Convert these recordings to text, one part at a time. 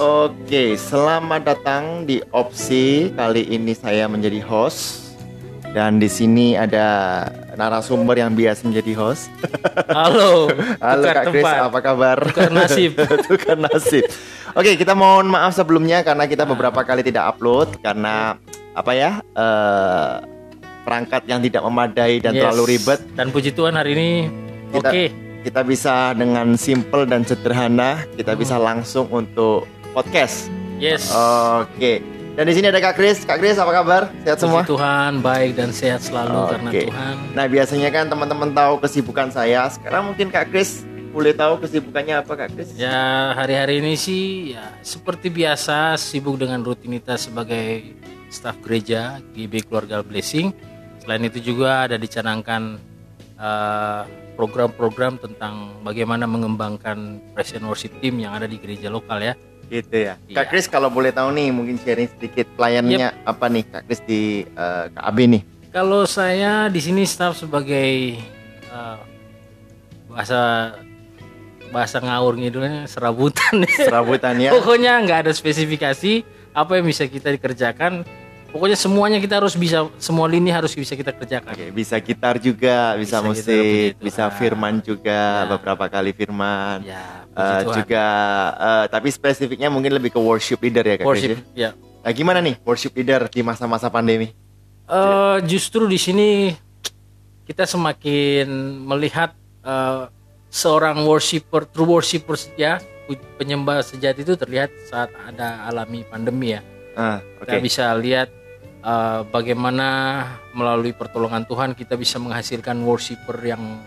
Oke, selamat datang di opsi. Kali ini saya menjadi host dan di sini ada narasumber yang biasa menjadi host. Halo, Halo Kak Kris, apa kabar? Tukar nasib. Tukar nasib. Oke, kita mohon maaf sebelumnya karena kita beberapa kali tidak upload karena apa ya? eh, perangkat yang tidak memadai dan Yes. terlalu ribet. Dan puji Tuhan hari ini oke. Kita bisa dengan simple dan sederhana, kita Hmm. bisa langsung untuk podcast. Yes. Oke. Dan di sini ada Kak Kris. Kak Kris apa kabar? Sehat puji semua? Tuhan baik dan sehat selalu karena Oke. Tuhan. Nah, biasanya kan teman-teman tahu kesibukan saya. Sekarang mungkin Kak Kris boleh tahu kesibukannya apa Kak Kris? Ya hari-hari ini sih ya seperti biasa sibuk dengan rutinitas sebagai staf gereja GB Keluarga Blessing. Selain itu juga ada dicanangkan eh, program-program tentang bagaimana mengembangkan Present Worship Team yang ada di gereja lokal ya. Gitu ya. Iya. Kak Kris kalau boleh tahu nih mungkin sharing sedikit pelayannya apa nih Kak Kris di eh, KAB nih? Kalau saya di sini staf sebagai eh, bahasa bahasa ngawur ngidulnya serabutan. Serabutan ya. Pokoknya nggak ada spesifikasi apa yang bisa kita dikerjakan. Pokoknya semuanya kita harus bisa semua lini harus bisa kita kerjakan. Oke, bisa gitar juga, bisa, Bisa musik, puji bisa firman juga, Ya. beberapa kali firman. Ya, Tuhan. juga eh, tapi spesifiknya mungkin lebih ke worship leader ya Kak worship. ya? Nah, gimana nih worship leader di masa-masa pandemi? Eh, justru di sini kita semakin melihat eh, seorang worshiper, true worshiper ya, penyembah sejati itu terlihat saat ada alami pandemi ya. Ah, oke. Kita bisa lihat uh, bagaimana melalui pertolongan Tuhan kita bisa menghasilkan worshiper yang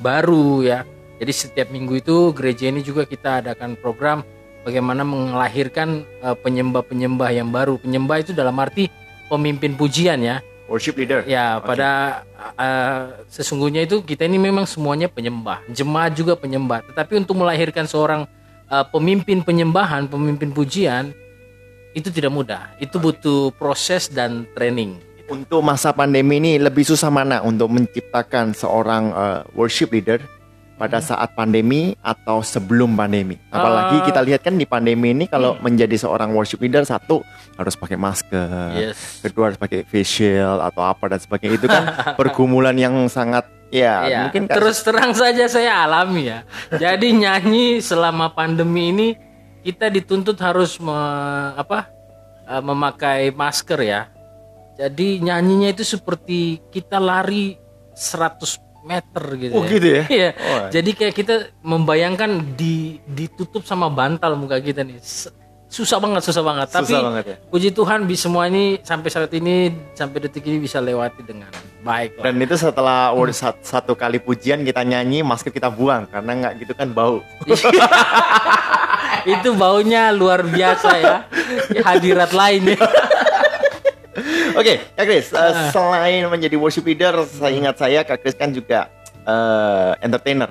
baru ya. Jadi setiap minggu itu gereja ini juga kita adakan program bagaimana melahirkan uh, penyembah-penyembah yang baru. Penyembah itu dalam arti pemimpin pujian ya. Worship leader. Ya, Oke. pada uh, sesungguhnya itu kita ini memang semuanya penyembah, jemaat juga penyembah. Tetapi untuk melahirkan seorang uh, pemimpin penyembahan, pemimpin pujian itu tidak mudah. Itu butuh proses dan training. Untuk masa pandemi ini lebih susah mana untuk menciptakan seorang eh, worship leader pada saat pandemi atau sebelum pandemi? Apalagi Eh. kita lihat kan di pandemi ini kalau menjadi seorang worship leader satu harus pakai masker, Yes. kedua harus pakai facial atau apa dan sebagainya itu kan pergumulan yang sangat ya, Ya, mungkin terus terang saja saya alami ya. Jadi nyanyi selama pandemi ini kita dituntut harus me- apa eh, memakai masker ya. Jadi nyanyinya itu seperti kita lari 100 meter gitu. Oh, gitu ya? Iya. Oh. Jadi kayak kita membayangkan di ditutup sama bantal muka kita nih. Susah banget, susah banget. Susah Tapi banget ya. puji Tuhan bisa semua ini sampai saat ini sampai detik ini bisa lewati dengan baik. lah. Dan itu setelah word sat- satu kali pujian kita nyanyi masker kita buang karena nggak gitu kan bau. itu baunya luar biasa ya hadirat lain ya Oke, Kak Kris, uh, selain menjadi worship leader, saya ingat saya Kak Kris kan juga uh, entertainer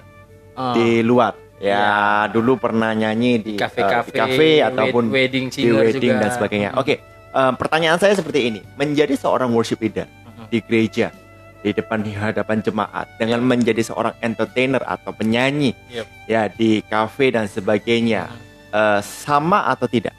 Oh, di luar. Ya, dulu pernah nyanyi di uh, Kafe-kafe, di kafe wed- ataupun wedding di wedding juga. dan sebagainya. Oke, uh, pertanyaan saya seperti ini: menjadi seorang worship leader Mhm. di gereja, di depan di hadapan jemaat, dengan menjadi seorang entertainer atau penyanyi, Yep. ya di kafe dan sebagainya, uh, sama atau tidak?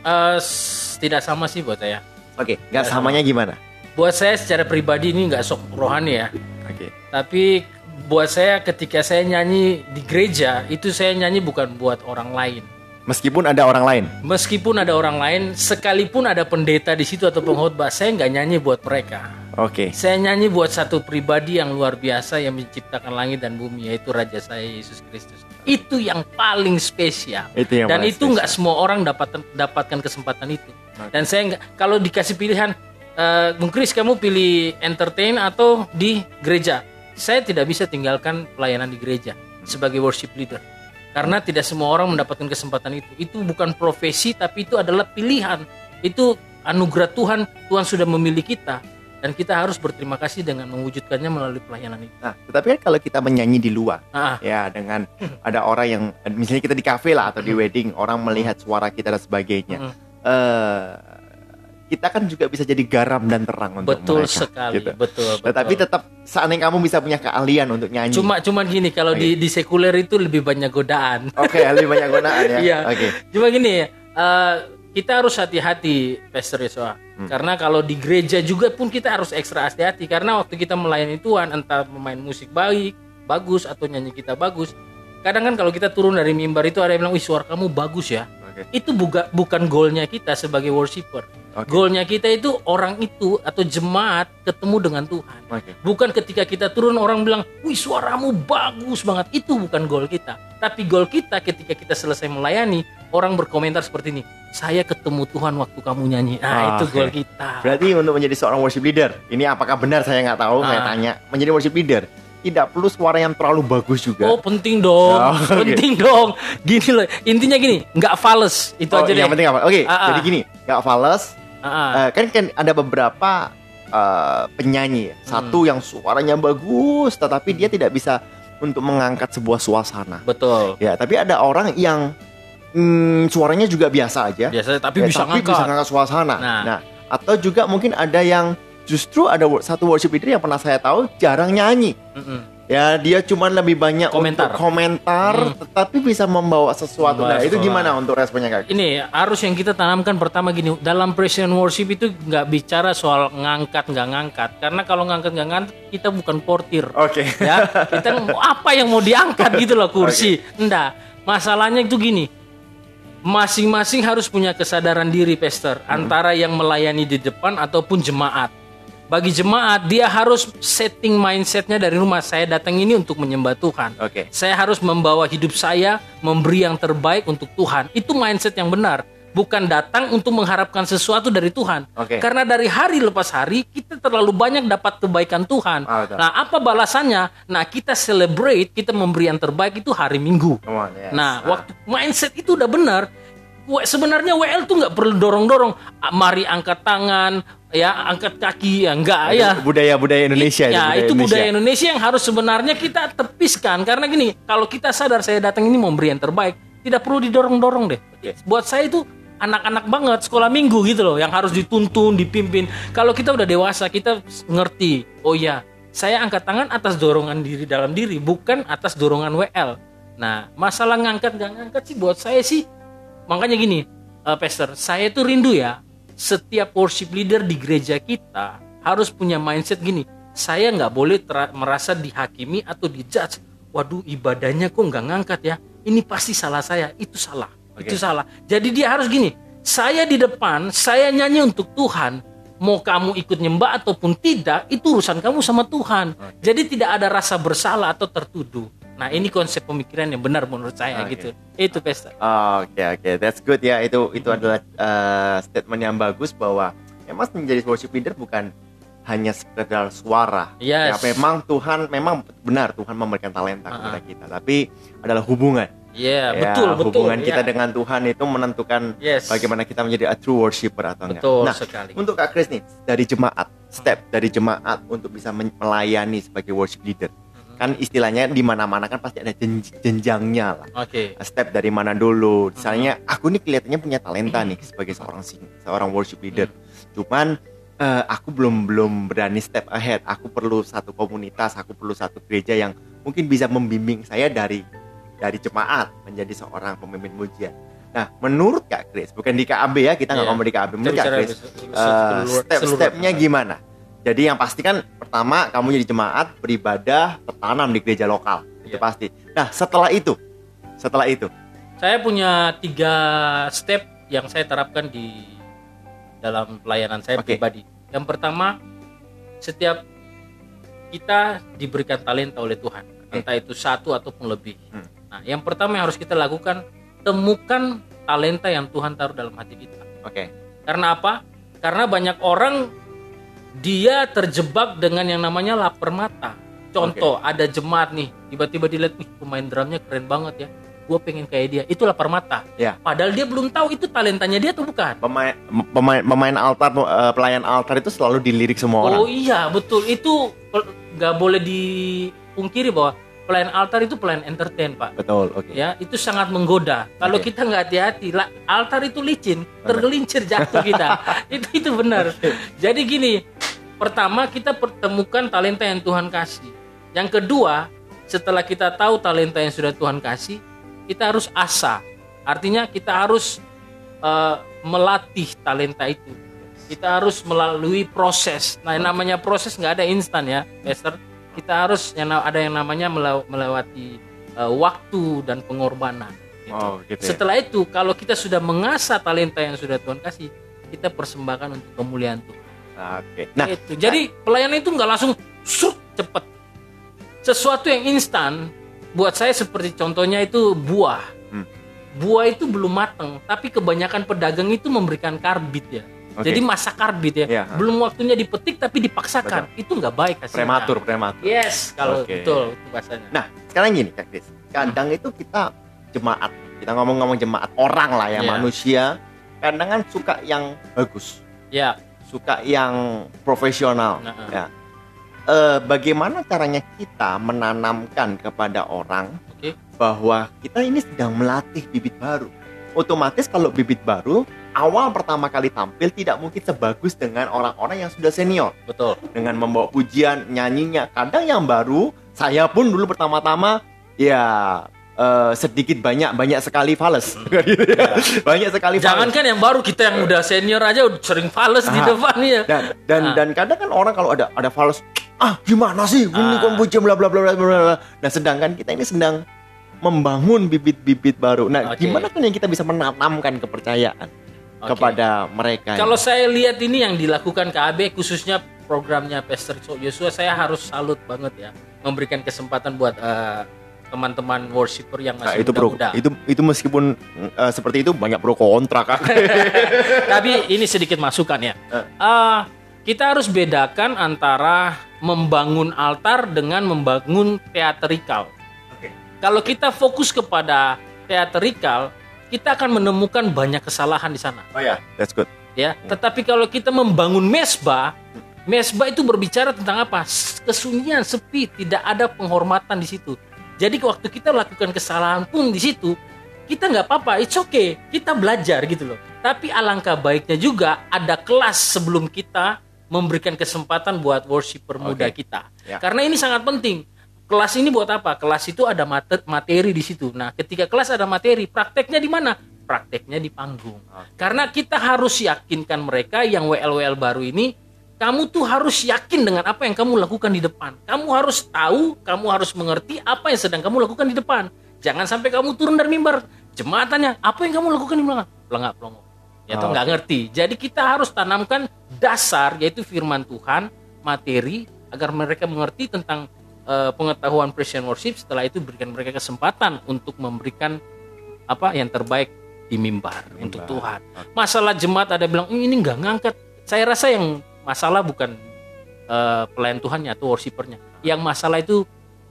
Eh, s- tidak sama sih buat saya Oke, nggak Nggak samanya gimana? buat saya secara pribadi ini nggak sok rohani ya Oke. tapi buat saya ketika saya nyanyi di gereja itu saya nyanyi bukan buat orang lain Meskipun ada orang lain. meskipun ada orang lain sekalipun ada pendeta di situ atau pengkhotbah saya nggak nyanyi buat mereka Oke. Saya nyanyi buat satu pribadi yang luar biasa yang menciptakan langit dan bumi yaitu Raja saya Yesus Kristus. Itu yang paling spesial. Itu yang dan paling itu nggak semua orang dapat dapatkan kesempatan itu. Dan saya nggak kalau dikasih pilihan, eh, Bung Kris kamu pilih entertain atau di gereja? Saya tidak bisa tinggalkan pelayanan di gereja sebagai worship leader. Karena tidak semua orang mendapatkan kesempatan itu. Itu bukan profesi tapi itu adalah pilihan. Itu anugerah Tuhan. Tuhan sudah memilih kita dan kita harus berterima kasih dengan mewujudkannya melalui pelayanan itu. Nah, tetapi kan kalau kita menyanyi di luar, Ah, ya dengan ada orang yang misalnya kita di kafe lah atau di wedding, orang melihat suara kita dan sebagainya. Mm. Eh, kita kan juga bisa jadi garam dan terang untuk betul mereka, sekali, gitu. betul, betul. Tetapi tetap seandainya kamu bisa punya keahlian untuk nyanyi. cuma cuman gini kalau di di sekuler itu lebih banyak godaan. Oke, lebih banyak gunaan ya. Iya. Oke. Cuma gini ya, eh, kita harus hati-hati, Pastor Yesua. Hmm. Karena kalau di gereja juga pun kita harus ekstra hati-hati karena waktu kita melayani Tuhan, entah pemain musik baik, bagus atau nyanyi kita bagus. Kadang kan kalau kita turun dari mimbar itu ada yang bilang, "Wih, suara kamu bagus ya." Oke. Itu buka, bukan goalnya kita sebagai worshiper. Oke. Goalnya kita itu orang itu atau jemaat ketemu dengan Tuhan. Oke. Bukan ketika kita turun orang bilang, "Wih, suaramu bagus banget." Itu bukan goal kita. Tapi goal kita ketika kita selesai melayani, orang berkomentar seperti ini, "Saya ketemu Tuhan waktu kamu nyanyi." Nah, Ah, itu goal kita. Berarti untuk menjadi seorang worship leader, ini apakah benar saya nggak tahu, saya Ah. tanya. Menjadi worship leader tidak perlu suara yang terlalu bagus juga. Oh, penting dong. Oh, oke. Penting dong. Gini loh, intinya gini, nggak fals. Itu Oh, aja deh. yang penting apa? Oke, Ah, ah. jadi gini, nggak fals. Eh, kan kan ada beberapa eh, penyanyi, ya. satu Hmm. yang suaranya bagus, tetapi dia tidak bisa untuk mengangkat sebuah suasana. Betul. Ya, tapi ada orang yang hmm, suaranya juga biasa aja. Biasanya tapi Ya, bisa tapi ngangkat. bisa ngangkat suasana. Nah. Nah. atau juga mungkin ada yang justru ada satu worship leader yang pernah saya tahu jarang nyanyi. Mm-mm. Ya, dia cuman lebih banyak Komentar. untuk komentar, Hmm. tetapi bisa membawa sesuatu. Membawa Nah, itu gimana untuk responnya kak? Ini harus yang kita tanamkan pertama gini dalam present worship itu nggak bicara soal ngangkat nggak ngangkat karena kalau ngangkat nggak ngangkat kita bukan portir Oke. ya kita mau apa yang mau diangkat gitu loh kursi enggak masalahnya itu gini masing-masing harus punya kesadaran diri pastor antara yang melayani di depan ataupun jemaat bagi jemaat dia harus setting mindsetnya dari rumah saya datang ini untuk menyembah Tuhan Oke. saya harus membawa hidup saya memberi yang terbaik untuk Tuhan. Itu mindset yang benar. Bukan datang untuk mengharapkan sesuatu dari Tuhan. Oke. Karena dari hari lepas hari kita terlalu banyak dapat kebaikan Tuhan. Betul. nah, apa balasannya? Nah, kita celebrate, kita memberi yang terbaik itu hari Minggu. On, yes. Nah, Ah. waktu mindset itu udah benar. Sebenarnya WL tuh nggak perlu dorong-dorong. Mari angkat tangan, ya angkat kaki, ya enggak ya. budaya-budaya Indonesia Ya, budaya itu budaya Indonesia yang harus sebenarnya kita tepiskan karena gini, kalau kita sadar saya datang ini memberi yang terbaik, tidak perlu didorong-dorong deh. Buat saya itu anak-anak banget sekolah minggu gitu loh yang harus dituntun, dipimpin. Kalau kita udah dewasa, kita ngerti. Oh ya, saya angkat tangan atas dorongan diri dalam diri, bukan atas dorongan WL. Nah, masalah ngangkat nggak ngangkat sih buat saya sih makanya gini, eh, Pastor, saya tuh rindu ya setiap worship leader di gereja kita harus punya mindset gini. Saya nggak boleh merasa dihakimi atau dijudge. Waduh, ibadahnya kok nggak ngangkat ya? Ini pasti salah saya. Itu salah. Oke. Itu salah. Jadi dia harus gini. Saya di depan, saya nyanyi untuk Tuhan. Mau kamu ikut nyembah ataupun tidak, itu urusan kamu sama Tuhan. Jadi tidak ada rasa bersalah atau tertuduh. Nah, ini konsep pemikiran yang benar menurut saya Oke. gitu. Itu pesta. Oke oke, that's good ya. Itu itu adalah uh, statement yang bagus bahwa memang menjadi worship leader bukan hanya sekedar suara. Yes. Ya memang Tuhan memang benar Tuhan memberikan talenta Ah, kepada kita, tapi adalah hubungan. Iya, Ya, betul, betul. Hubungan kita ya. dengan Tuhan itu menentukan Yes. bagaimana kita menjadi a true worshiper atau enggak. Betul Nah, sekali. untuk Kak Kris nih dari jemaat, step dari jemaat untuk bisa melayani sebagai worship leader. Kan istilahnya di mana-mana kan pasti ada jen- jenjangnya lah. Oke. step dari mana dulu. Misalnya aku nih kelihatannya punya talenta nih sebagai seorang sing, seorang worship leader. Cuman eh, aku belum belum berani step ahead. Aku perlu satu komunitas, aku perlu satu gereja yang mungkin bisa membimbing saya dari dari jemaat menjadi seorang pemimpin mujian. Nah, menurut Kak Kris, bukan di KAB ya, kita nggak Iya. ngomong di KAB. Menurut Kak Kris, se- se- eh, step-stepnya gimana? Jadi yang pasti kan pertama kamu jadi jemaat beribadah tertanam di gereja lokal itu Iya. pasti. Nah setelah itu, setelah itu, Saya punya tiga step yang saya terapkan di dalam pelayanan saya Oke. pribadi. Yang pertama, setiap kita diberikan talenta oleh Tuhan, entah itu satu ataupun lebih. Hmm. Nah, yang pertama yang harus kita lakukan, temukan talenta yang Tuhan taruh dalam hati kita. oke, Karena apa? Karena banyak orang dia terjebak dengan yang namanya lapar mata. Contoh, ada jemaat nih, tiba-tiba dilihat, wih pemain drumnya keren banget ya. Gue pengen kayak dia. Itu lapar mata. Ya. Padahal dia belum tahu itu talentanya dia atau bukan. pemain pemain pemain altar eh, pelayan altar itu selalu dilirik semua orang. Oh iya, betul. Itu pel- nggak boleh dipungkiri bahwa pelayan altar itu pelayan entertain, Pak. Betul, oke. ya itu sangat menggoda kalau Oke. kita nggak hati-hati altar itu licin tergelincir jatuh kita itu itu benar jadi gini pertama kita pertemukan talenta yang Tuhan kasih yang kedua setelah kita tahu talenta yang sudah Tuhan kasih kita harus asa artinya kita harus uh, melatih talenta itu. Kita harus melalui proses. Nah, yang namanya proses nggak ada instan ya, Master. Kita harus yang ada yang namanya melewati uh, waktu dan pengorbanan. Gitu. Oh, gitu ya. Setelah itu, kalau kita sudah mengasah talenta yang sudah Tuhan kasih, kita persembahkan untuk kemuliaan Tuhan. Oke. Nah, itu. Jadi pelayanan itu nggak langsung suk cepet. Sesuatu yang instan, buat saya seperti contohnya itu buah. Hmm. Buah itu belum matang, tapi kebanyakan pedagang itu memberikan karbit ya. Okay. Jadi masa karbit ya. ya. Belum waktunya dipetik tapi dipaksakan. Betul. Itu nggak baik hasilnya. Prematur, prematur. Yes, kalau okay. betul itu bahasanya. Nah, sekarang gini Kak Kris. Kadang hmm. itu kita jemaat, kita ngomong-ngomong jemaat orang lah ya, yeah. manusia. Kadang kan suka yang bagus. Ya. Yeah. Suka yang profesional. Nah, ya. E, bagaimana caranya kita menanamkan kepada orang okay. bahwa kita ini sedang melatih bibit baru? Otomatis kalau bibit baru awal pertama kali tampil tidak mungkin sebagus dengan orang-orang yang sudah senior. Betul. Dengan membawa pujian, nyanyinya. Kadang yang baru, saya pun dulu pertama-tama ya uh, sedikit banyak banyak sekali fales. Hmm. Ya. banyak sekali Jangan kan yang baru kita yang udah senior aja udah sering fales di depan ya. Dan dan, ah. dan kadang kan orang kalau ada ada fales ah gimana sih ini ah. pujian bla bla bla bla bla. Nah sedangkan kita ini sedang membangun bibit-bibit baru. Nah, okay. gimana kan yang kita bisa menanamkan kepercayaan? okay. kepada mereka. Kalau saya lihat ini yang dilakukan KB khususnya programnya Pastor Yosua saya harus salut banget ya memberikan kesempatan buat uh, teman-teman worshiper yang masih nah, itu muda-muda. Itu itu meskipun uh, seperti itu banyak pro kontra kan. Tapi ini sedikit masukan ya. Uh, kita harus bedakan antara membangun altar dengan membangun teatrikal. Okay. Kalau kita fokus kepada teatrikal, kita akan menemukan banyak kesalahan di sana. Oh ya, yeah. that's good. Ya, tetapi kalau kita membangun mesbah, mesbah itu berbicara tentang apa? Kesunyian, sepi, tidak ada penghormatan di situ. Jadi waktu kita lakukan kesalahan pun di situ, kita nggak apa-apa, it's okay, kita belajar gitu loh. Tapi alangkah baiknya juga ada kelas sebelum kita memberikan kesempatan buat worshiper muda okay. kita. Yeah. Karena ini sangat penting kelas ini buat apa? Kelas itu ada materi di situ. Nah, ketika kelas ada materi, prakteknya di mana? Prakteknya di panggung. Okay. Karena kita harus yakinkan mereka yang WL-WL baru ini, kamu tuh harus yakin dengan apa yang kamu lakukan di depan. Kamu harus tahu, kamu harus mengerti apa yang sedang kamu lakukan di depan. Jangan sampai kamu turun dari mimbar, jematannya, apa yang kamu lakukan di belakang? Pelengak, pelongo. Ya, oh, nggak ngerti. Jadi kita harus tanamkan dasar, yaitu firman Tuhan, materi, agar mereka mengerti tentang uh, pengetahuan and worship setelah itu berikan mereka kesempatan untuk memberikan apa yang terbaik di mimbar, mimbar. untuk Tuhan. Masalah jemaat ada bilang ini nggak ngangkat. Saya rasa yang masalah bukan uh, pelayan Tuhannya atau worshipernya. Yang masalah itu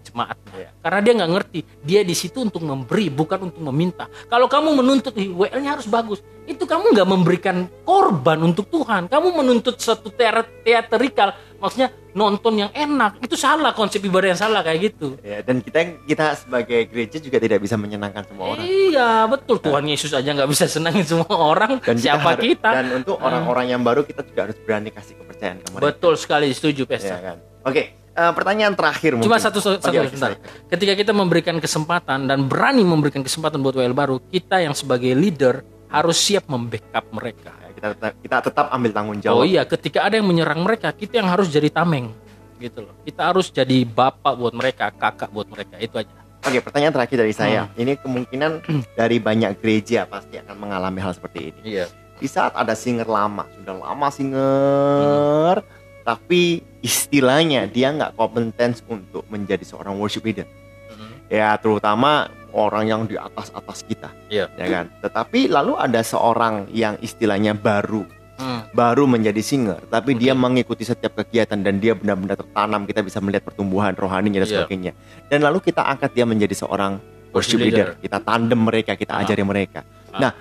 jemaat. Ya. karena dia nggak ngerti dia di situ untuk memberi bukan untuk meminta. Kalau kamu menuntut WL-nya harus bagus itu kamu nggak memberikan korban untuk Tuhan. Kamu menuntut satu teaterikal maksudnya nonton yang enak. Itu salah konsep ibadah yang salah kayak gitu. Ya dan kita kita sebagai gereja juga tidak bisa menyenangkan semua orang. Iya betul. Tuhan nah. Yesus aja nggak bisa senangin semua orang. Dan siapa kita, kita? dan untuk orang-orang yang baru kita juga harus berani kasih kepercayaan ke mereka. Betul sekali setuju Pesta ya, kan? oke uh, pertanyaan terakhir mungkin. Cuma satu satu okay, sebentar. Ketika kita memberikan kesempatan dan berani memberikan kesempatan buat WL baru, kita yang sebagai leader harus siap membackup mereka. Ya, kita tetap, kita tetap ambil tanggung jawab. Oh iya, ketika ada yang menyerang mereka, kita yang harus jadi tameng. Gitu loh. Kita harus jadi bapak buat mereka, kakak buat mereka. Itu aja. Oke, pertanyaan terakhir dari saya. Hmm. Ini kemungkinan dari banyak gereja pasti akan mengalami hal seperti ini. Iya. Di saat ada singer lama, sudah lama singer, hmm tapi istilahnya dia nggak kompeten untuk menjadi seorang worship leader mm-hmm. ya terutama orang yang di atas atas kita yeah. ya kan tetapi lalu ada seorang yang istilahnya baru mm. baru menjadi singer tapi okay. dia mengikuti setiap kegiatan dan dia benar-benar tertanam kita bisa melihat pertumbuhan rohaninya dan yeah. sebagainya dan lalu kita angkat dia menjadi seorang worship leader. leader kita tandem mereka kita uh ajari mereka uh nah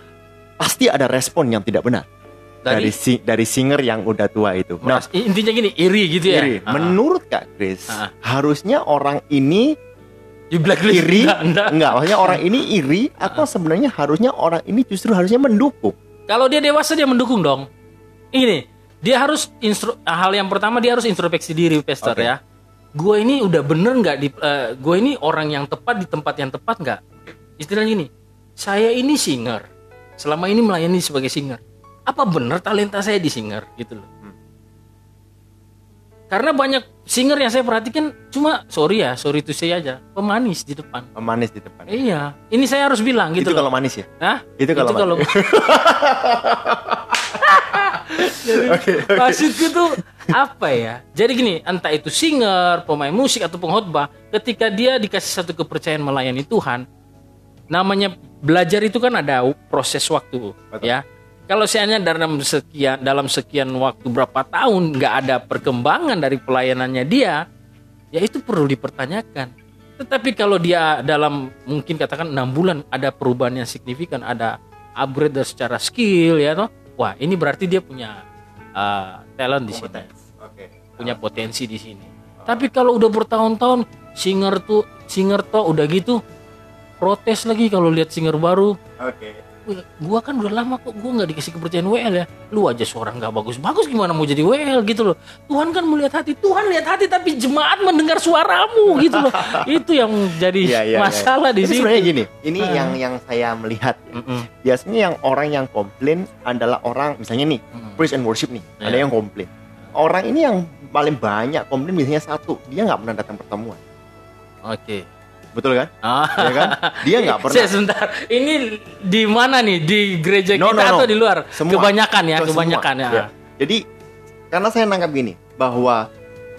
pasti ada respon yang tidak benar dari dari, si, dari singer yang udah tua itu. Nah, intinya gini, iri gitu ya. Iri. Uh Menurut Kak Chris, uh harusnya orang ini di blacklist iri enggak, enggak. enggak maksudnya orang ini iri atau sebenarnya harusnya orang ini justru harusnya mendukung. Kalau dia dewasa dia mendukung dong. Ini dia harus instru hal yang pertama dia harus introspeksi diri Pester okay. ya. Gue ini udah bener nggak di uh, eh, gue ini orang yang tepat di tempat yang tepat nggak? Istilahnya gini, saya ini singer selama ini melayani sebagai singer. Apa benar talenta saya di singer gitu loh. Hmm. Karena banyak singer yang saya perhatikan cuma sorry ya, sorry itu saya aja, pemanis di depan. Pemanis di depan. Iya, ini saya harus bilang gitu itu loh. kalau manis ya. Hah? Itu kalau Jadi, maksudku tuh apa ya? Jadi gini, entah itu singer, pemain musik atau pengkhotbah, ketika dia dikasih satu kepercayaan melayani Tuhan, namanya belajar itu kan ada proses waktu, Betul. ya. Kalau seandainya dalam sekian dalam sekian waktu berapa tahun nggak ada perkembangan dari pelayanannya dia, ya itu perlu dipertanyakan. Tetapi kalau dia dalam mungkin katakan enam bulan ada perubahan yang signifikan, ada upgrade secara skill ya toh, wah ini berarti dia punya uh, talent di sini. Oke. punya potensi di sini. Tapi kalau udah bertahun-tahun singer tuh singer tuh udah gitu protes lagi kalau lihat singer baru. Oke. Wih, gua kan udah lama kok gua nggak dikasih kepercayaan WL ya. Lu aja suara nggak bagus-bagus gimana mau jadi WL gitu loh. Tuhan kan melihat hati, Tuhan lihat hati tapi jemaat mendengar suaramu gitu loh. Itu yang jadi iya, iya. masalah di Tapi sini. sebenarnya gini, ini Ah. yang yang saya melihat ya. Mm-mm, Biasanya yang orang yang komplain adalah orang misalnya nih, mm-mm. praise and worship nih, ada Iya. yang komplain. Orang ini yang paling banyak komplain biasanya satu, dia nggak pernah datang pertemuan. Oke. Betul kan? Ah. Ya kan? Dia nggak pernah. Saya sebentar. Ini di mana nih? Di gereja No, kita no, no. atau di luar? Semua. Kebanyakan ya, Ke semua. kebanyakan ya. Ya. Jadi karena saya nangkap gini bahwa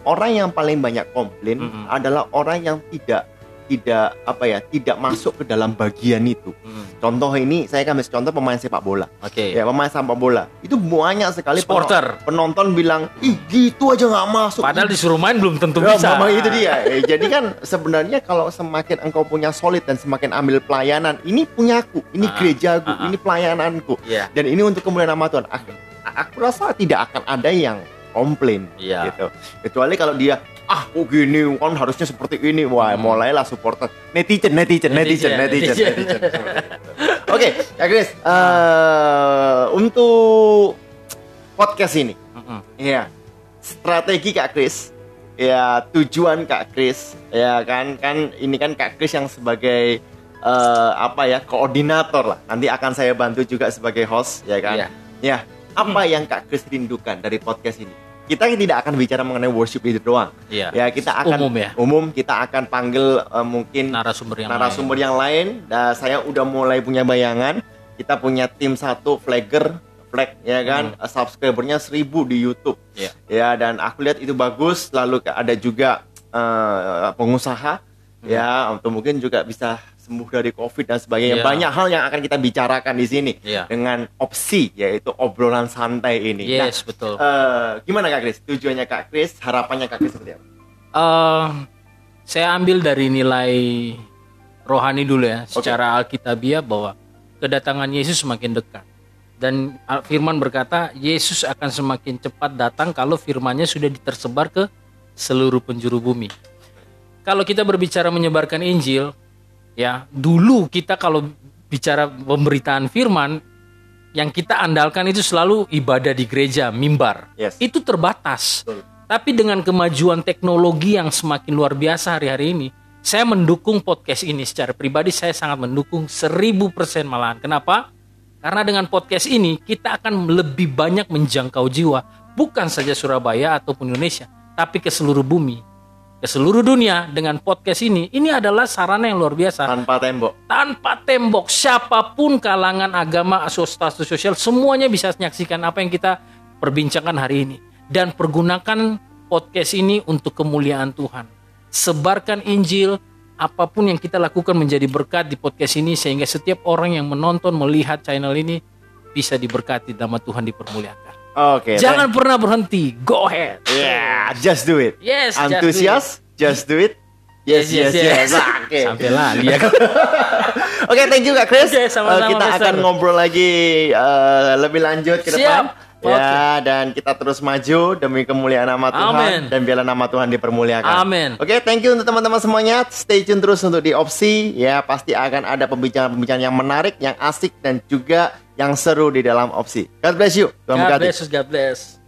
orang yang paling banyak komplain Mm-mm. adalah orang yang tidak tidak apa ya tidak masuk ke dalam bagian itu. Hmm, Contoh ini saya kan contoh pemain sepak bola. Oke. Ya pemain sepak bola itu banyak sekali Supporter. penonton bilang ih gitu aja nggak masuk. Padahal disuruh main belum tentu Ya, bisa. memang itu dia. Eh, Jadi kan sebenarnya kalau semakin engkau punya solid dan semakin ambil pelayanan, ini punyaku, ini Ah, gerejaku, ah, ah. ini pelayananku. Iya. Dan ini untuk kemuliaan nama Tuhan. Aku, aku rasa tidak akan ada yang komplain Iya. gitu. Kecuali kalau dia ah kok gini kan harusnya seperti ini. Wah, Hmm. mulailah supporter netizen netizen netizen Netizen, netizen. netizen. netizen. Oke, Kak Chris, eh, untuk podcast ini Mm-mm. Iya. Strategi Kak Kris. Ya, tujuan Kak Kris. Ya kan kan ini kan Kak Kris yang sebagai eh, apa ya, koordinator lah. Nanti akan saya bantu juga sebagai host, ya kan? Iya. Ya, apa yang Kak Kris rindukan dari podcast ini? Kita tidak akan bicara mengenai worship leader doang. Iya. Ya, kita akan Umum ya. umum kita akan panggil eh, mungkin Narasumber yang narasumber lain. yang lain. Dan saya udah mulai punya bayangan. Kita punya tim satu flagger, flag ya kan, Hmm. subscribernya 1000 di YouTube. Iya. Ya dan aku lihat itu bagus. Lalu ada juga eh, pengusaha Hmm. ya untuk mungkin juga bisa sembuh dari covid dan sebagainya. Iya. Banyak hal yang akan kita bicarakan di sini Iya. dengan opsi yaitu obrolan santai ini. Nah, Yes, betul. eh, gimana Kak Kris? Tujuannya Kak Kris, harapannya Kak Kris seperti apa? Eh, saya ambil dari nilai rohani dulu ya, secara alkitabiah bahwa kedatangan Yesus semakin dekat. Dan firman berkata, Yesus akan semakin cepat datang kalau firmannya sudah tersebar ke seluruh penjuru bumi. Kalau kita berbicara menyebarkan Injil, ya dulu kita kalau bicara pemberitaan firman, yang kita andalkan itu selalu ibadah di gereja, mimbar Yes. itu terbatas. Betul. Tapi dengan kemajuan teknologi yang semakin luar biasa hari-hari ini, saya mendukung podcast ini secara pribadi. Saya sangat mendukung 1000% malahan. Kenapa? Karena dengan podcast ini kita akan lebih banyak menjangkau jiwa, bukan saja Surabaya ataupun Indonesia, tapi ke seluruh bumi, ke seluruh dunia. Dengan podcast ini, ini adalah sarana yang luar biasa Tanpa tembok. tanpa tembok siapa pun kalangan agama status sosial semuanya bisa menyaksikan apa yang kita perbincangkan hari ini dan pergunakan podcast ini untuk kemuliaan Tuhan sebarkan Injil apa pun yang kita lakukan menjadi berkat di podcast ini sehingga setiap orang yang menonton melihat channel ini bisa diberkati nama Tuhan dipermuliakan Oke. jangan pernah berhenti go ahead Yeah, just do it. yes just do it. Antusias, just do it. Yes, yes, yes. Nah, Oke. sampai lali ya Oke, thank you Kak Chris. Oke, sama-sama, Eh, kita Pastor. akan ngobrol lagi eh, lebih lanjut ke depan. Siap. Ya, dan kita terus maju demi kemuliaan nama Tuhan Amin. dan biarlah nama Tuhan dipermuliakan. Amin. Oke, thank you untuk teman-teman semuanya. Stay tune terus untuk di opsi. Ya, pasti akan ada pembicaraan-pembicaraan yang menarik, yang asik dan juga yang seru di dalam opsi. God bless you. Tuhan God bless God bless